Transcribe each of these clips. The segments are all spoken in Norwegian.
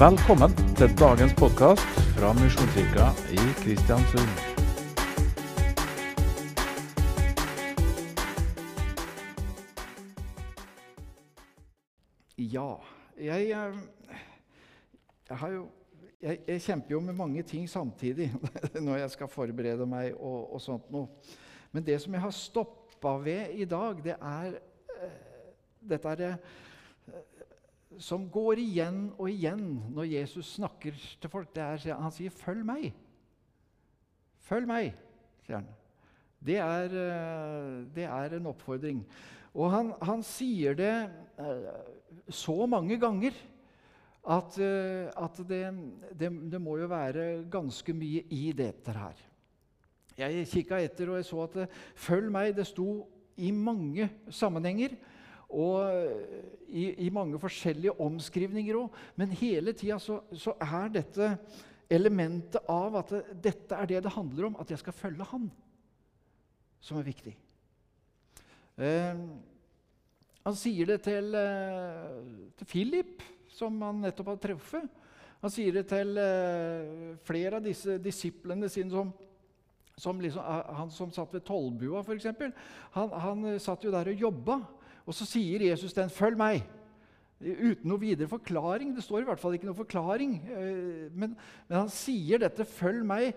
Velkommen til dagens podkast fra Misjonskirka i Kristiansund. Ja. Jeg, eh, jeg, har jo, jeg, jeg kjemper jo med mange ting samtidig når jeg skal forberede meg og, og sånt noe. Men det som jeg har stoppa ved i dag, det er eh, dette er det som går igjen og igjen når Jesus snakker til folk. Er, han sier 'følg meg'. Følg meg, sier han. Det er, eh, det er en oppfordring. Og han, han sier det eh, så mange ganger at, eh, at det, det, det, må jo være ganske mye i dette her. Jeg kikka etter, og jeg så at 'følg meg' det sto i mange sammenhenger. Og i, i mange forskjellige omskrivninger òg. Men hele tida så, så, er dette elementet av at det, dette er det det handler om, at jeg skal følge Han, som er viktig. Eh, han sier det til, eh, til, Philip, som han nettopp har truffet. Han sier det til eh, flere av disse disiplene sine som, som liksom, eh, Han som satt ved tollbua, f.eks. Han, han satt jo der og jobba. Og så sier Jesus den 'følg meg'. Uten noe videre forklaring. Det står i hvert fall ikke noe forklaring. Men, men han sier dette 'følg meg',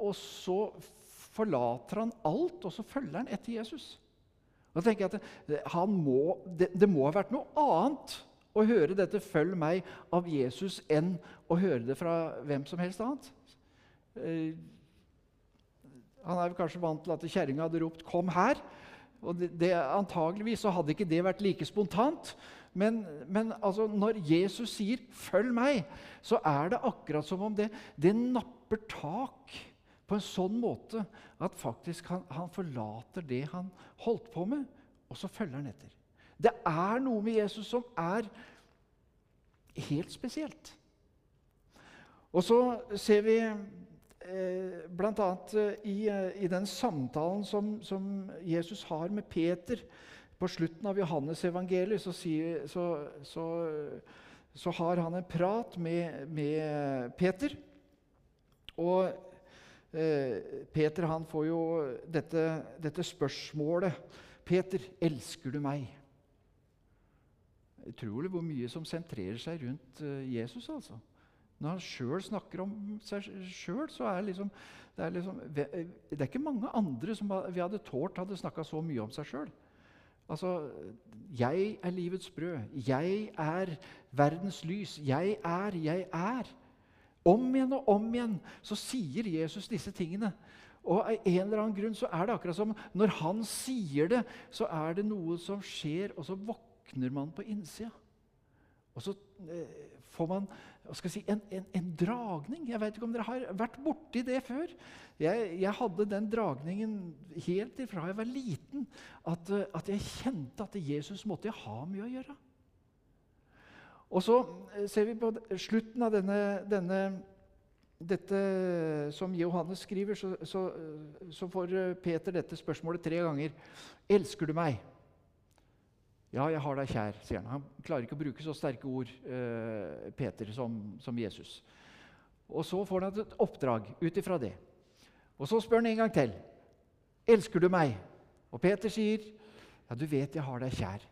og så forlater han alt, og så følger han etter Jesus. Da tenker jeg at må, det, det, må ha vært noe annet å høre dette 'følg meg' av Jesus enn å høre det fra hvem som helst annet. Eh, han er kanskje vant til at kjerringa hadde ropt 'kom her'. Og det, det, Antageligvis så hadde ikke det vært like spontant. Men, men altså, når Jesus sier 'følg meg', så er det akkurat som om det, det napper tak på en sånn måte at faktisk han, han, forlater det han holdt på med, og så følger han etter. Det er noe med Jesus som er helt spesielt. Og så ser vi bl.a. Eh, I, eh, i den samtalen som, som, Jesus har med Peter på slutten av Johannes-evangeliet, så, så, så, så, har han en prat med, med Peter. Og Eh, Peter han får jo dette, dette, spørsmålet 'Peter, elsker du meg?' Utrolig hvor mye som sentrerer seg rundt eh, Jesus. altså. Når han sjøl snakker om seg sjøl, så er liksom, det, er liksom, det er ikke mange andre som vi hadde tålt hadde snakka så mye om seg sjøl. Altså, 'Jeg er livets brød. Jeg er verdens lys. Jeg er, jeg er.' Om igjen og om igjen så sier Jesus disse tingene. Og av en eller annen grunn så er det akkurat som når han sier det, så er det noe som skjer, og så våkner man på innsida. Og så eh, får man si, en, en, en, dragning. Jeg vet ikke om dere har vært borti det før. Jeg, jeg hadde den dragningen helt ifra jeg var liten, at, at jeg kjente at Jesus måtte jeg ha mye å gjøre. Og så eh, ser vi på slutten av denne, denne dette som Johannes skriver, så, så, så, får eh, Peter dette spørsmålet tre ganger. 'Elsker du meg?' 'Ja, jeg har deg kjær', sier han. Han klarer ikke å bruke så sterke ord, eh, Peter, som, som, Jesus. Og Så får han et oppdrag ut ifra det. Og Så spør han en gang til. 'Elsker du meg?' Og Peter sier, 'Ja, du vet jeg har deg kjær'.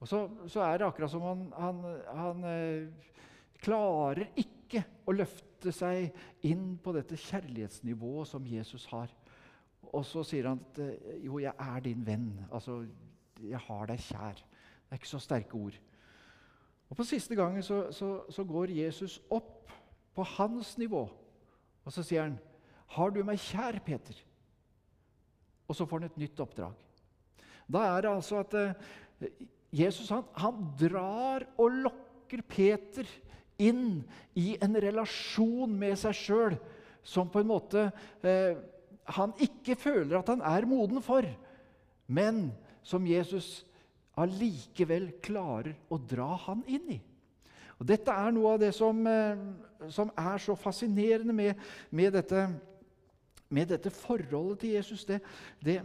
Og så, så, er det akkurat som han, han, han eh, klarer ikke å løfte seg inn på dette kjærlighetsnivået som Jesus har. Og så sier han at eh, 'jo, jeg er din venn'. Altså, 'jeg har deg kjær'. Det er ikke så sterke ord. Og På siste gangen så, så, så går Jesus opp på hans nivå, og så sier han, 'Har du meg kjær, Peter?' Og så får han et nytt oppdrag. Da er det altså at eh, Jesus han, han drar og lokker Peter inn i en relasjon med seg sjøl som på en måte eh, han ikke føler at han er moden for, men som Jesus allikevel klarer å dra han inn i. Og Dette er noe av det som, eh, som er så fascinerende med, med, dette, med, dette, forholdet til Jesus. Det, det,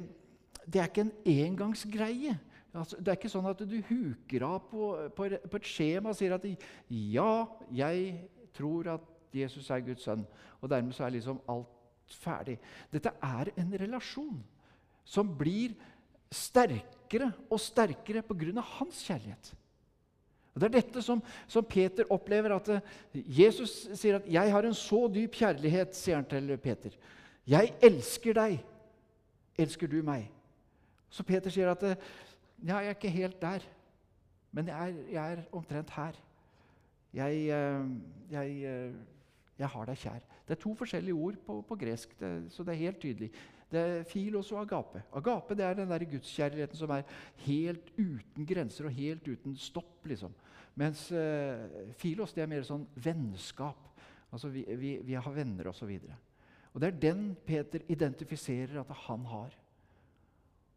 det er ikke en engangsgreie. Altså, det er ikke sånn at du huker av på, på, på et skjema og sier at ja, jeg tror at Jesus er Guds sønn, og dermed så er liksom alt ferdig. Dette er en relasjon som blir sterkere og sterkere pga. hans kjærlighet. Og Det er dette som, som, Peter opplever. at eh, Jesus sier at 'jeg har en så dyp kjærlighet', sier han til Peter. 'Jeg elsker deg. Elsker du meg?' Så Peter sier at eh, 'ja, jeg er ikke helt der, men jeg er, jeg er omtrent her'. Jeg, eh, jeg, jeg, har deg kjær. Det er to forskjellige ord på, på gresk, det, så det er helt tydelig. Det er filos og agape. Agape det er den der gudskjærligheten som er helt uten grenser og helt uten stopp. liksom. Mens uh, filos det er mer sånn vennskap. Altså Vi, vi, vi har venner osv. Og, så og det er den Peter identifiserer at han har.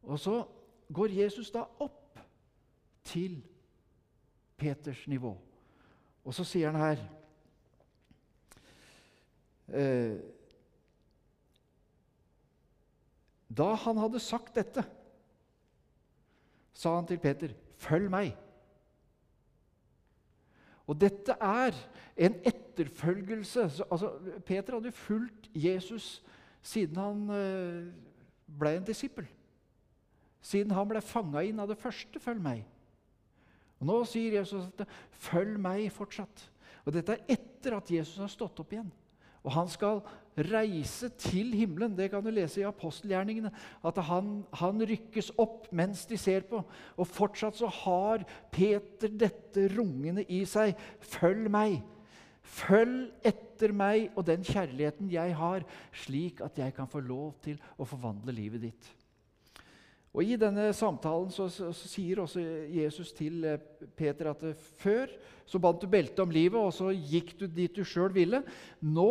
Og så går Jesus da opp til Peters nivå. Og så sier han her eh, Da han hadde sagt dette, sa han til Peter, 'Følg meg.' Og dette er en etterfølgelse. Altså, Peter hadde fulgt Jesus siden han eh, ble en disippel. Siden han ble fanga inn av det første 'følg meg'. Og Nå sier Jesus at 'følg meg' fortsatt. Og Dette er etter at Jesus har stått opp igjen. Og han skal reise til himmelen. Det kan du lese i apostelgjerningene. At han, han, rykkes opp mens de ser på. Og fortsatt så har Peter dette rungende i seg. Følg meg. Følg etter meg og den kjærligheten jeg har, slik at jeg kan få lov til å forvandle livet ditt. Og I denne samtalen så, så, så, sier også Jesus til eh, Peter at før så bandt du beltet om livet, og så gikk du dit du sjøl ville. Nå,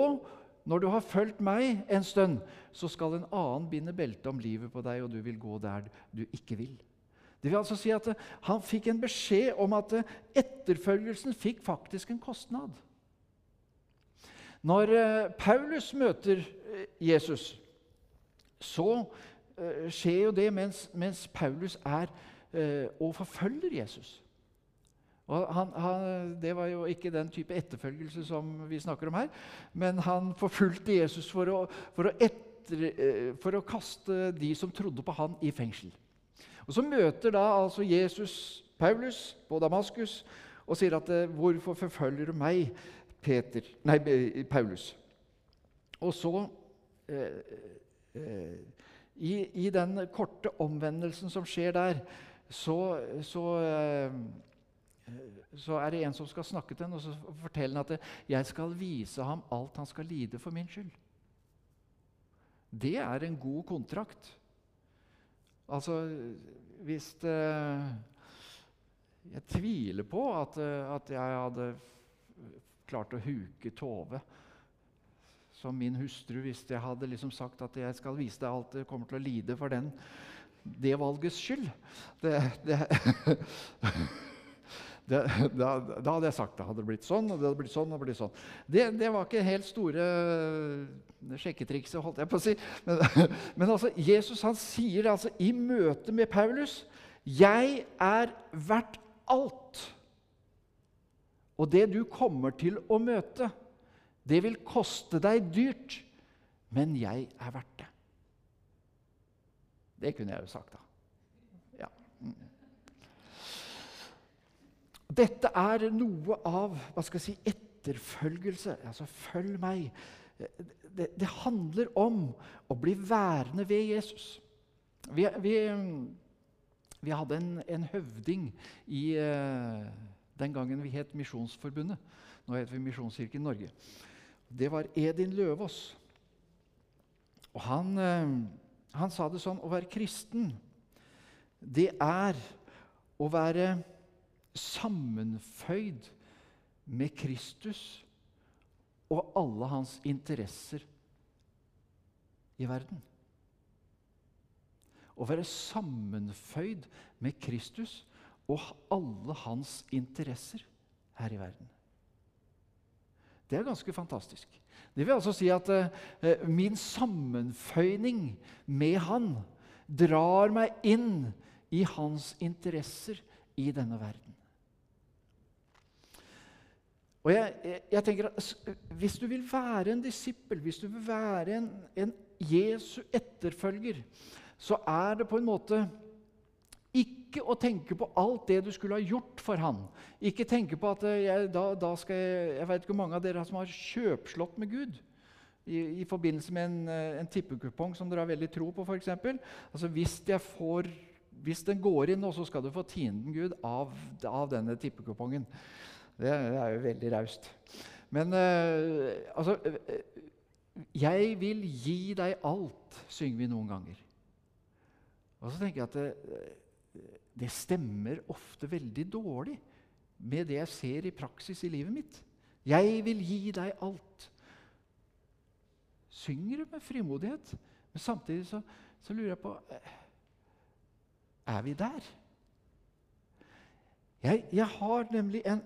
når du har fulgt meg en stund, så skal en annen binde belte om livet på deg, og du vil gå der du ikke vil. Det vil altså si at eh, Han fikk en beskjed om at etterfølgelsen fikk faktisk en kostnad. Når Paulus møter Jesus, så skjer jo det mens, mens Paulus er og forfølger Jesus. Og han, han, det var jo ikke den type etterfølgelse som vi snakker om her. Men han forfulgte Jesus for å, for å, etter, uh, for å kaste de som trodde på han, i fengsel. Og Så møter da altså Jesus Paulus på Damaskus og sier at 'Hvorfor forfølger du meg, Peter, nei, Paulus?' Og så eh, eh, i, I, den korte omvendelsen som skjer der, så, så, eh, så, er det en som skal snakke til ham og så fortelle ham at 'jeg skal vise ham alt han skal lide for min skyld'. Det er en god kontrakt. Altså, hvis det, Jeg tviler på at, at jeg hadde klart å huke Tove som min hustru hvis jeg hadde liksom sagt at jeg skal vise deg alt det kommer til å lide for den, det valgets skyld. Det, det, det, da, da, hadde jeg sagt det hadde det blitt sånn, og det hadde blitt sånn og blitt sånn. Det, var ikke helt store eh, sjekketrikset, holdt jeg på å si. Men, men altså, Jesus han sier altså i møte med Paulus 'Jeg er verdt alt'. Og det du kommer til å møte, det vil koste deg dyrt, men jeg er verdt det. Det kunne jeg jo sagt, da. Ja. Dette er noe av hva skal jeg si, etterfølgelse. Altså, følg meg. Det, det handler om å bli værende ved Jesus. Vi, vi, vi hadde en, en, høvding i uh, den gangen vi het Misjonsforbundet. Nå heter vi Misjonskirken Norge det var Edin Løvaas. Og han, eh, han, sa det sånn Å være kristen, det er å være sammenføyd med Kristus og alle hans interesser i verden. Å være sammenføyd med Kristus og alle hans interesser her i verden. Det er ganske fantastisk. Det vil altså si at eh, min sammenføyning med Han drar meg inn i hans interesser i denne verden. Og jeg, jeg, jeg tenker at Hvis du vil være en disippel, hvis du vil være en, en Jesu etterfølger, så er det på en måte ikke å tenke på alt det du skulle ha gjort for han. Ikke tenke på at jeg, da, da skal jeg Jeg vet ikke hvor mange av dere som har kjøpslått med Gud i, i forbindelse med en, en tippekupong som dere har veldig tro på, f.eks. Altså, hvis, hvis den går inn, så skal du få tienden Gud av, av denne tippekupongen. Det, det, er jo veldig raust. Men uh, altså uh, Jeg vil gi deg alt, synger vi noen ganger. Og så tenker jeg at det, det stemmer ofte veldig dårlig med det jeg ser i praksis i livet mitt. Jeg vil gi deg alt. Synger det med frimodighet, men samtidig så, så lurer jeg på eh, Er vi der? Jeg, jeg har nemlig en,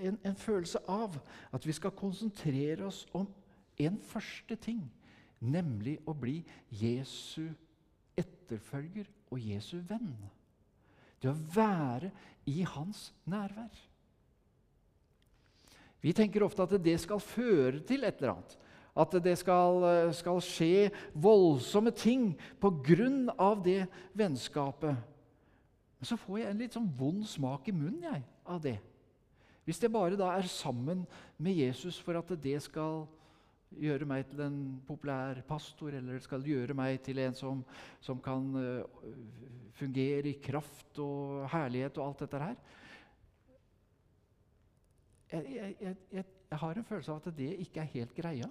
en, en, følelse av at vi skal konsentrere oss om en første ting, nemlig å bli Jesu etterfølger og Jesu venn. Det å være i hans nærvær. Vi tenker ofte at det skal føre til et eller annet. At det skal, skal skje voldsomme ting pga. det vennskapet. Men så får jeg en litt sånn vond smak i munnen jeg, av det. Hvis jeg bare da er sammen med Jesus for at det skal gjøre meg til en populær pastor, eller skal gjøre meg til en som, som kan uh, fungere i kraft og herlighet og alt dette her. Jeg, jeg, jeg, jeg, har en følelse av at det ikke er helt greia.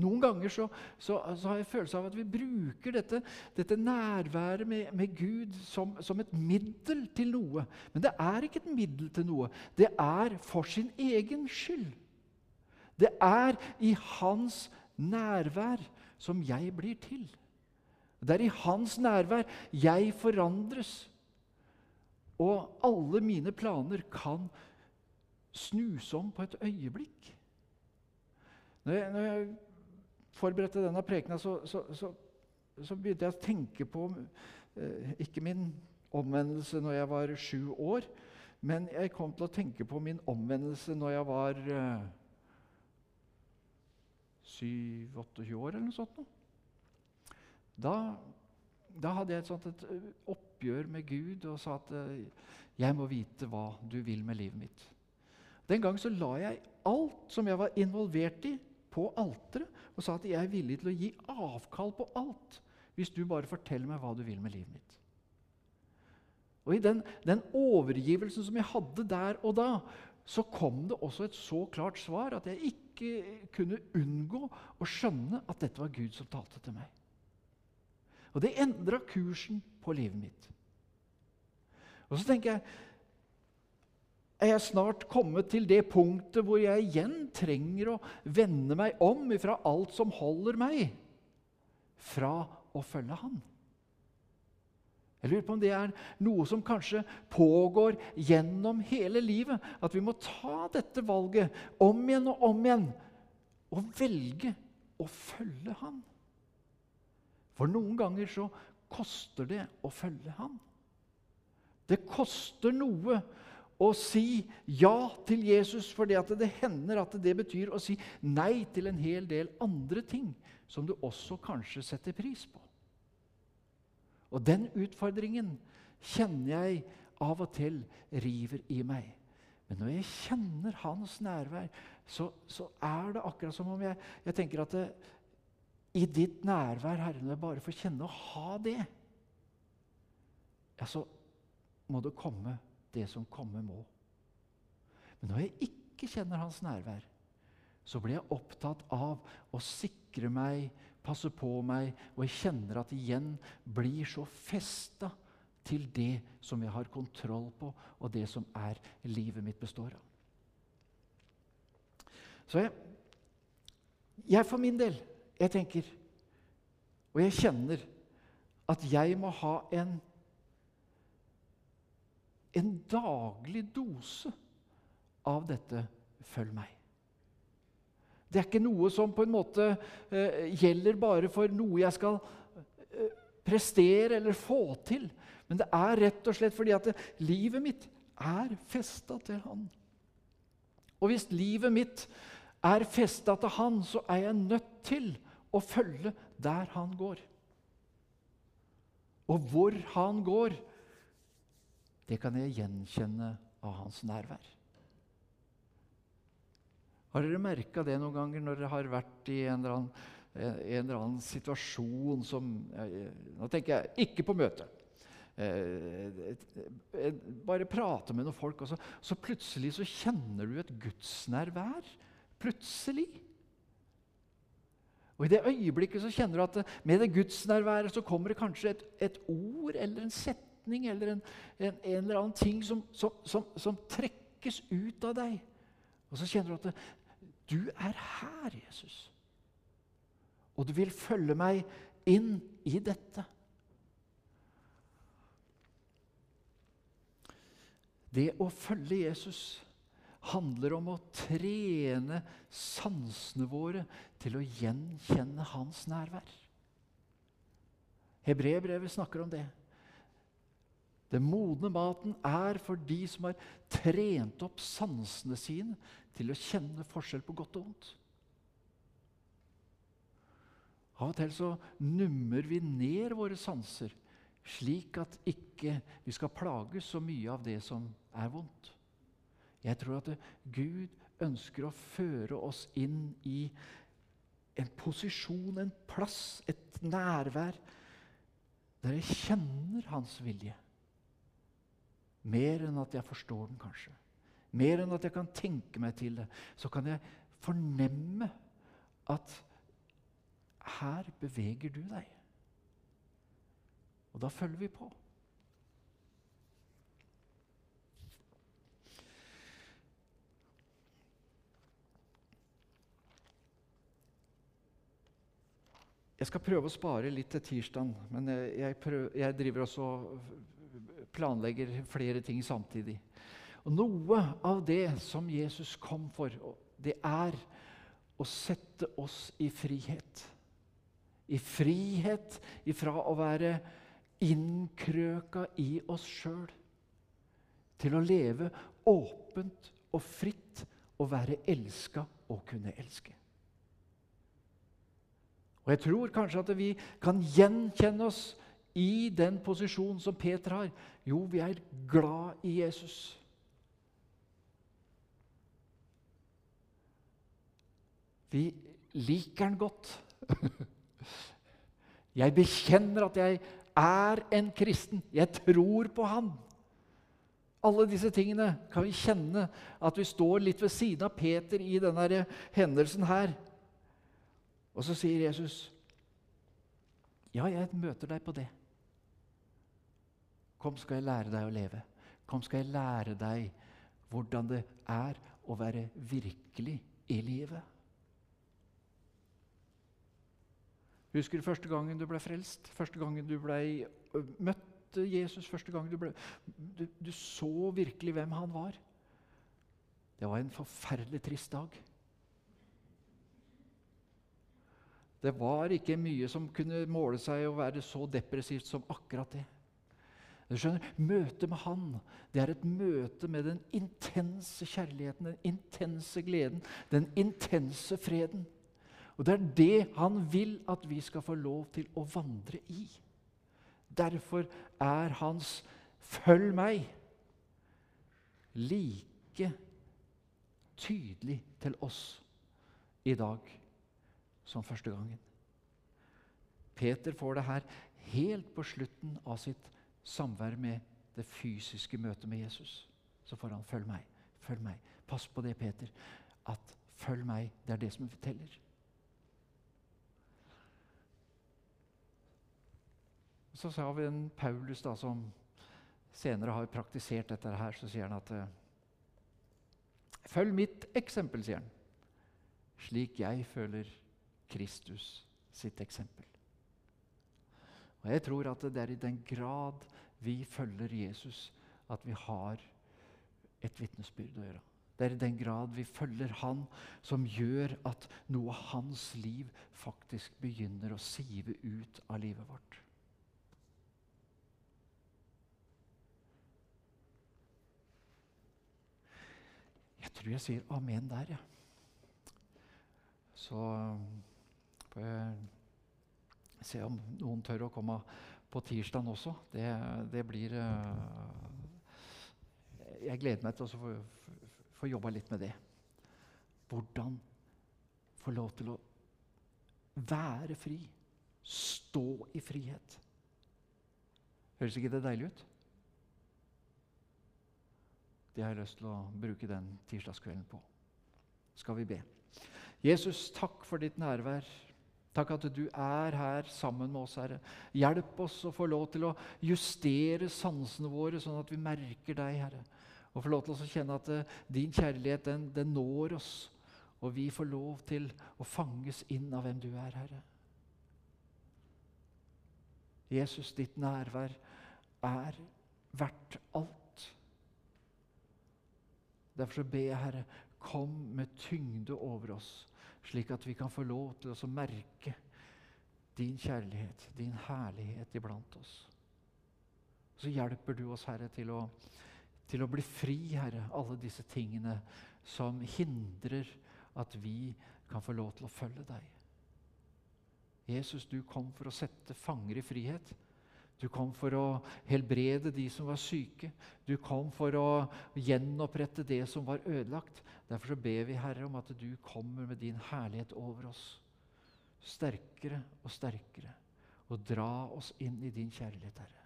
Noen ganger så, så, så har jeg følelse av at vi bruker dette, dette nærværet med, med Gud som, som, et middel til noe. Men det er ikke et middel til noe. Det er for sin egen skyld. Det er i hans nærvær som jeg blir til. Det er i hans nærvær jeg forandres. Og alle mine planer kan snus om på et øyeblikk. Når jeg, når jeg forberedte denne prekena, så, så, så, så, begynte jeg å tenke på eh, ikke min omvendelse når jeg var sju år, men jeg kom til å tenke på min omvendelse når jeg var eh, 27-28 år eller noe sånt. Da, da, hadde jeg et sånt et oppgjør med Gud og sa at jeg må vite hva du vil med livet mitt. Den gang så la jeg alt som jeg var involvert i, på alteret og sa at jeg er villig til å gi avkall på alt hvis du bare forteller meg hva du vil med livet mitt. Og I den, den overgivelsen som jeg hadde der og da, så kom det også et så klart svar at jeg ikke kunne unngå å skjønne at dette var Gud som talte til meg. Og det endra kursen på livet mitt. Og så tenker jeg er jeg snart kommet til det punktet hvor jeg igjen trenger å vende meg om fra alt som holder meg fra å følge Han. Jeg lurer på om det er noe som kanskje pågår gjennom hele livet. At vi må ta dette valget om igjen og om igjen og velge å følge Han. For noen ganger så koster det å følge Han. Det koster noe å si ja til Jesus, for det hender at det betyr å si nei til en hel del andre ting som du også kanskje setter pris på. Og den utfordringen kjenner jeg av og til river i meg. Men når jeg kjenner hans nærvær, så, så er det akkurat som om jeg, jeg tenker at det, i ditt nærvær, Herre, når jeg bare får kjenne å ha det, ja, så må det komme det som komme må. Men når jeg ikke kjenner hans nærvær, så blir jeg opptatt av å sikre meg passe på meg, og jeg kjenner at igjen blir så festa til det som jeg har kontroll på, og det som er livet mitt består av. Så jeg, jeg for min del, jeg tenker, og jeg kjenner, at jeg må ha en, en daglig dose av dette 'følg meg'. Det er ikke noe som på en måte eh, gjelder bare for noe jeg skal eh, prestere eller få til. Men det er rett og slett fordi at det, livet mitt er festa til Han. Og hvis livet mitt er festa til Han, så er jeg nødt til å følge der Han går. Og hvor Han går, det kan jeg gjenkjenne av Hans nærvær. Har dere merka det noen ganger når dere har vært i en eller annen, en eller annen situasjon som Nå tenker jeg ikke på møte. Eh, bare prate med noen folk, og så, så plutselig så kjenner du et gudsnærvær. Plutselig. Og I det øyeblikket så kjenner du at med det gudsnærværet så kommer det kanskje et, et ord eller en setning eller en, en, en eller annen ting som, som, som, som, trekkes ut av deg. Og så kjenner du at du er her, Jesus. Og du vil følge meg inn i dette. Det å følge Jesus handler om å trene sansene våre til å gjenkjenne hans nærvær. Hebreerbrevet snakker om det. Den modne maten er for de som har trent opp sansene sine til å kjenne forskjell på godt og vondt. Av og til så nummer vi ned våre sanser, slik at ikke vi skal plages så mye av det som er vondt. Jeg tror at Gud ønsker å føre oss inn i en posisjon, en plass, et nærvær der jeg kjenner Hans vilje. Mer enn at jeg forstår den, kanskje. Mer enn at jeg kan tenke meg til det. Så kan jeg fornemme at her beveger du deg. Og da følger vi på. Jeg skal prøve å spare litt til tirsdag, men jeg, prøver, jeg driver også planlegger flere ting samtidig. Og Noe av det som Jesus kom for, det er å sette oss i frihet. I frihet ifra å være innkrøka i oss sjøl. Til å leve åpent og fritt og være elska og kunne elske. Og Jeg tror kanskje at vi kan gjenkjenne oss i den posisjonen som Peter har. Jo, vi er glad i Jesus. Vi liker han godt. Jeg bekjenner at jeg er en kristen. Jeg tror på han. Alle disse tingene kan vi kjenne at vi står litt ved siden av Peter i denne hendelsen her. Og så sier Jesus, 'Ja, jeg møter deg på det.' Kom, skal jeg lære deg å leve. Kom, skal jeg lære deg hvordan det er å være virkelig i livet. Husker du første gangen du ble frelst? Første gangen du ble, møtte Jesus? Første gangen du, ble, du, du så virkelig hvem han var? Det var en forferdelig trist dag. Det var ikke mye som kunne måle seg å være så depressivt som akkurat det. Du skjønner, Møtet med Han det er et møte med den intense kjærligheten, den intense gleden, den intense freden. Og Det er det Han vil at vi skal få lov til å vandre i. Derfor er hans 'følg meg' like tydelig til oss i dag som første gangen. Peter får det her helt på slutten av sitt samvær med det fysiske møtet med Jesus. Så får han 'følg meg', følg meg. Pass på det, Peter, at 'følg meg', det er det som forteller. Så sa vi en Paulus da, som senere har praktisert dette her, så sier han at eh, Følg mitt eksempel, sier han, slik jeg føler Kristus sitt eksempel. Og Jeg tror at det er i den grad vi følger Jesus, at vi har et vitnesbyrd å gjøre. Det er i den grad vi følger Han, som gjør at noe av hans liv faktisk begynner å sive ut av livet vårt. Jeg tror jeg sier amen der, jeg. Ja. Så får jeg se om noen tør å komme på tirsdag også. Det, det blir uh, Jeg gleder meg til å få, få jobba litt med det. Hvordan få lov til å være fri. Stå i frihet. Høres ikke det deilig ut? Det har jeg lyst til å bruke den tirsdagskvelden på. Skal vi be. Jesus, takk for ditt nærvær. Takk at du er her sammen med oss, Herre. Hjelp oss å få lov til å justere sansene våre, sånn at vi merker deg, Herre. Og få lov til å kjenne at uh, din kjærlighet, den, den, når oss. Og vi får lov til å fanges inn av hvem du er, Herre. Jesus, ditt nærvær er verdt alt. Derfor så ber jeg, Herre, kom med tyngde over oss, slik at vi kan få lov til å merke din kjærlighet, din herlighet iblant oss. Så hjelper du oss, Herre, til å, til å bli fri, Herre, alle disse tingene som hindrer at vi kan få lov til å følge deg. Jesus, du kom for å sette fanger i frihet. Du kom for å helbrede de som var syke. Du kom for å gjenopprette det som var ødelagt. Derfor så ber vi, Herre, om at du kommer med din herlighet over oss. Sterkere og sterkere. Og dra oss inn i din kjærlighet, Herre.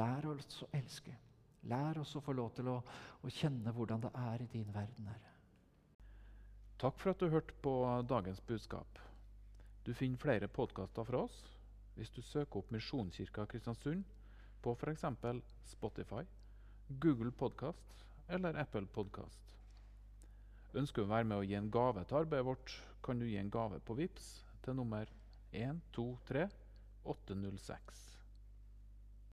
Lær oss å elske. Lær oss å få lov til å, å kjenne hvordan det er i din verden, Herre. Takk for at du hørte på dagens budskap. Du finner flere podkaster fra oss hvis du søker opp Misjonskirka Kristiansund på f.eks. Spotify, Google Podkast eller Apple Podkast. Ønsker du å være med å gi en gave til arbeidet vårt, kan du gi en gave på VIPS til nummer 123 806.